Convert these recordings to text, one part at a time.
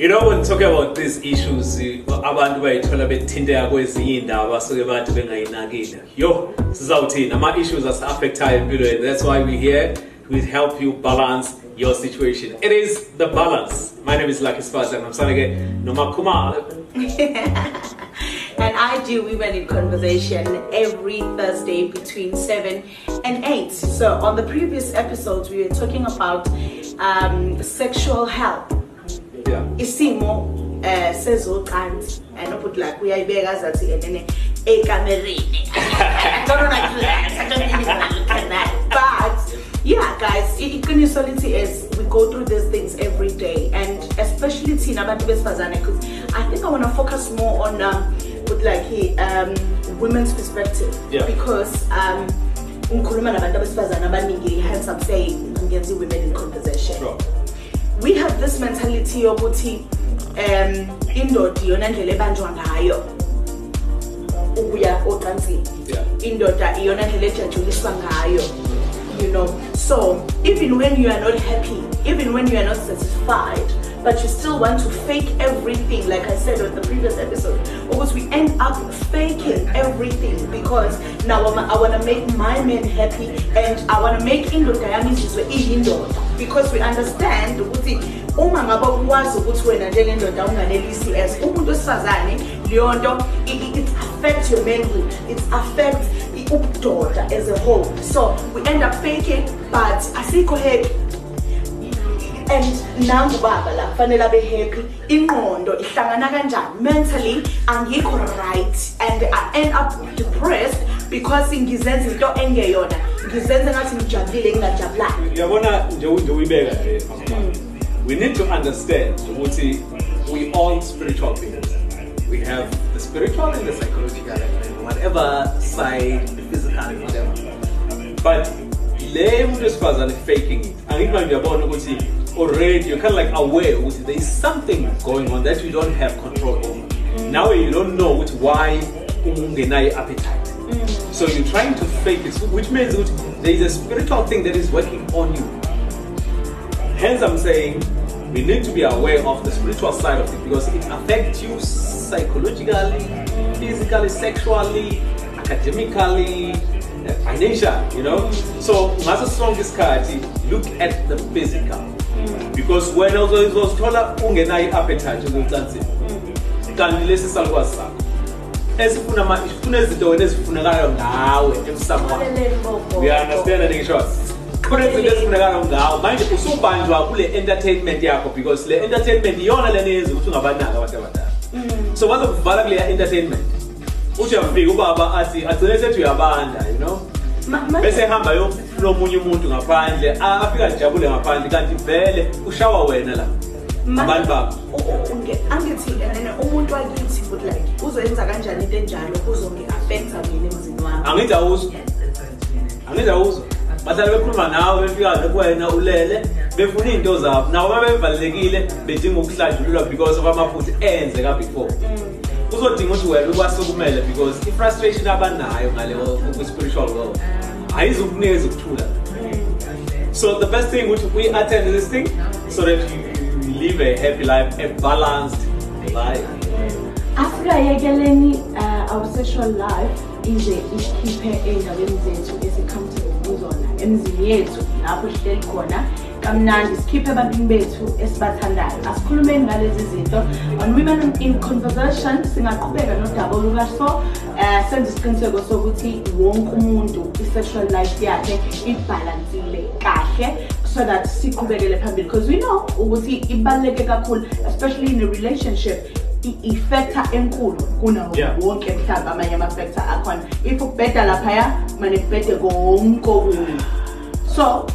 You know when talking about these issues abantu bayithola bethinteka kwezinye indawo basuke bathi bengayinakile. Yo sizawuthini ama-issues ase-affectayo empilweni. That's why we're here. To help you balance your situation. It is the balance. My name is Lucky Sefatsa and i'm sanake nomakumala And I do Women in Conversation every Thursday between 7 and 8. So, on the previous episodes, we were talking about um, sexual health. Isimo eh sezocansi and put like uyayibeka zathi enene ekamereni I don't like that I don't really like that. But yeah guys iqiniso lithi is we go through these things every day and especially thina abantu besifazane because I think I want to focus more on um, with like um, women's perspective. Yeah. because um ngikhuluma nabantu besifazane abaningi hence I'm saying ngenza women in conversation. Sure we have this mentality yokuthi um indoda iyona ndlela ebanjwa ngayo ukuya ocansini Yeah. indoda iyona ndlela ejajuliswa ngayo you know so even when you are not happy even when you are not satisfied but you still want to fake everything like i said on the previous episode. Because we end up faking everything because now i want to make my man happy and i want to make indoda yami izizwe because we understand ukuthi uma ngabe ukwazi ukuthi wena njengendoda unganelisi as umuntu it affects your manhood it affects ubudoda as a whole. So we end up faking but i asikho happy and nangu baba la kufanele abe happy ingqondo ihlangana kanjani? Mentally angikho right and i end up depressed because ngizenza into engeyona. Ngizenza ngathi ngijabulile ngingajabulanga uyabona nje nje uyibeka nje hmm. we need to understand ukuthi we all spiritual beings. We have the spiritual and the psychological and whatever side the physical whatever. But le muntu wesifazane faking it angithi manje uyabona ukuthi already you're kind of like aware ukuthi there is something going on that you don't have control over. Now you don't know ukuthi why ungenayo appetite. So you're trying to fake it which means there is a spiritual thing that is working on you. Hence, I'm saying we need to be aware of the spiritual side of it because it affects you psychologically, physically, sexually, academically, uh, financially, you know. So, ngaso sonke isikhathi look at the physical because when uzozithola ungenayo i-appetite yokucansini kanti lesi salukwazi sakho esifuna ama- sifuna izinto wena ezifunekayo ngawe emsameni uyaunderstand ngisho kunezinto ezifunekala ngawo manje usubanjwa kule entertainment yakho because le entertainment iyona lena yenza ukuthi ungabanaki abantu abadala. So bazokuvala kuleya entertainment. Uthi uyafika ubaba athi agcine sethi uyabanda you know? Ma- ma- bese ehamba yofuna omunye umuntu ngaphandle a- afika ajabule ngaphandle kanti vele ushawa wena la. Ma- abantu bakho. U- u- unge- angithi ene umuntu wakithi but like uzoyenza kanjani into enjalo kuzongi-affecta mina emzini wami angithi awuzwa angithi awuzwa bahlale bekhuluma nawe befika kuwena ulele befuna iy'nto zabo. Nabo babevalelekile bedinga ukuhlanjululwa because of amaphutha enzeka before. Uzodinga ukuthi wena ukwasukumele because i-frustration abanayo ngale kwi-spiritual world. So the best thing ukuthi we attend this thing so that you, live a happy life a balanced life. Afika yekeleni uh, our sexual life ize isikhiphe ey'ndaweni zethu ezi-comfortable kuzona emzini yethu lapho sihleli khona. Kamnandi sikhiphe ebantwini bethu esibathandayo. Asikhulumeni ngalezi zinto. On women in conversation singaqhubeka nodaba olukaso um senze isiqiniseko sokuthi wonke umuntu i-sexual life yakhe ibhalansile kahle so that siqhubekele phambili. Because we know ukuthi ibaluleke kakhulu especially in a relationship i-factor enkulu kunawo Yeah. wonke mhlawumbe amanye ama-factor akhona. If ukubheda laphaya mane kubhede konke okunye. So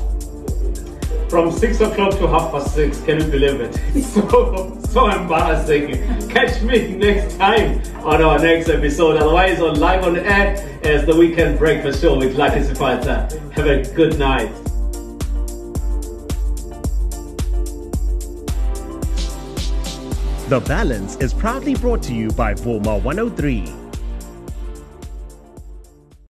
From six o'clock to half past six, can you believe it? So so embarrassing. Catch me next time on our next episode. Otherwise, on live on air as the weekend breakfast show with Lucky Sefatsa. Have a good night. The Balance is proudly brought to you by Vuma 103.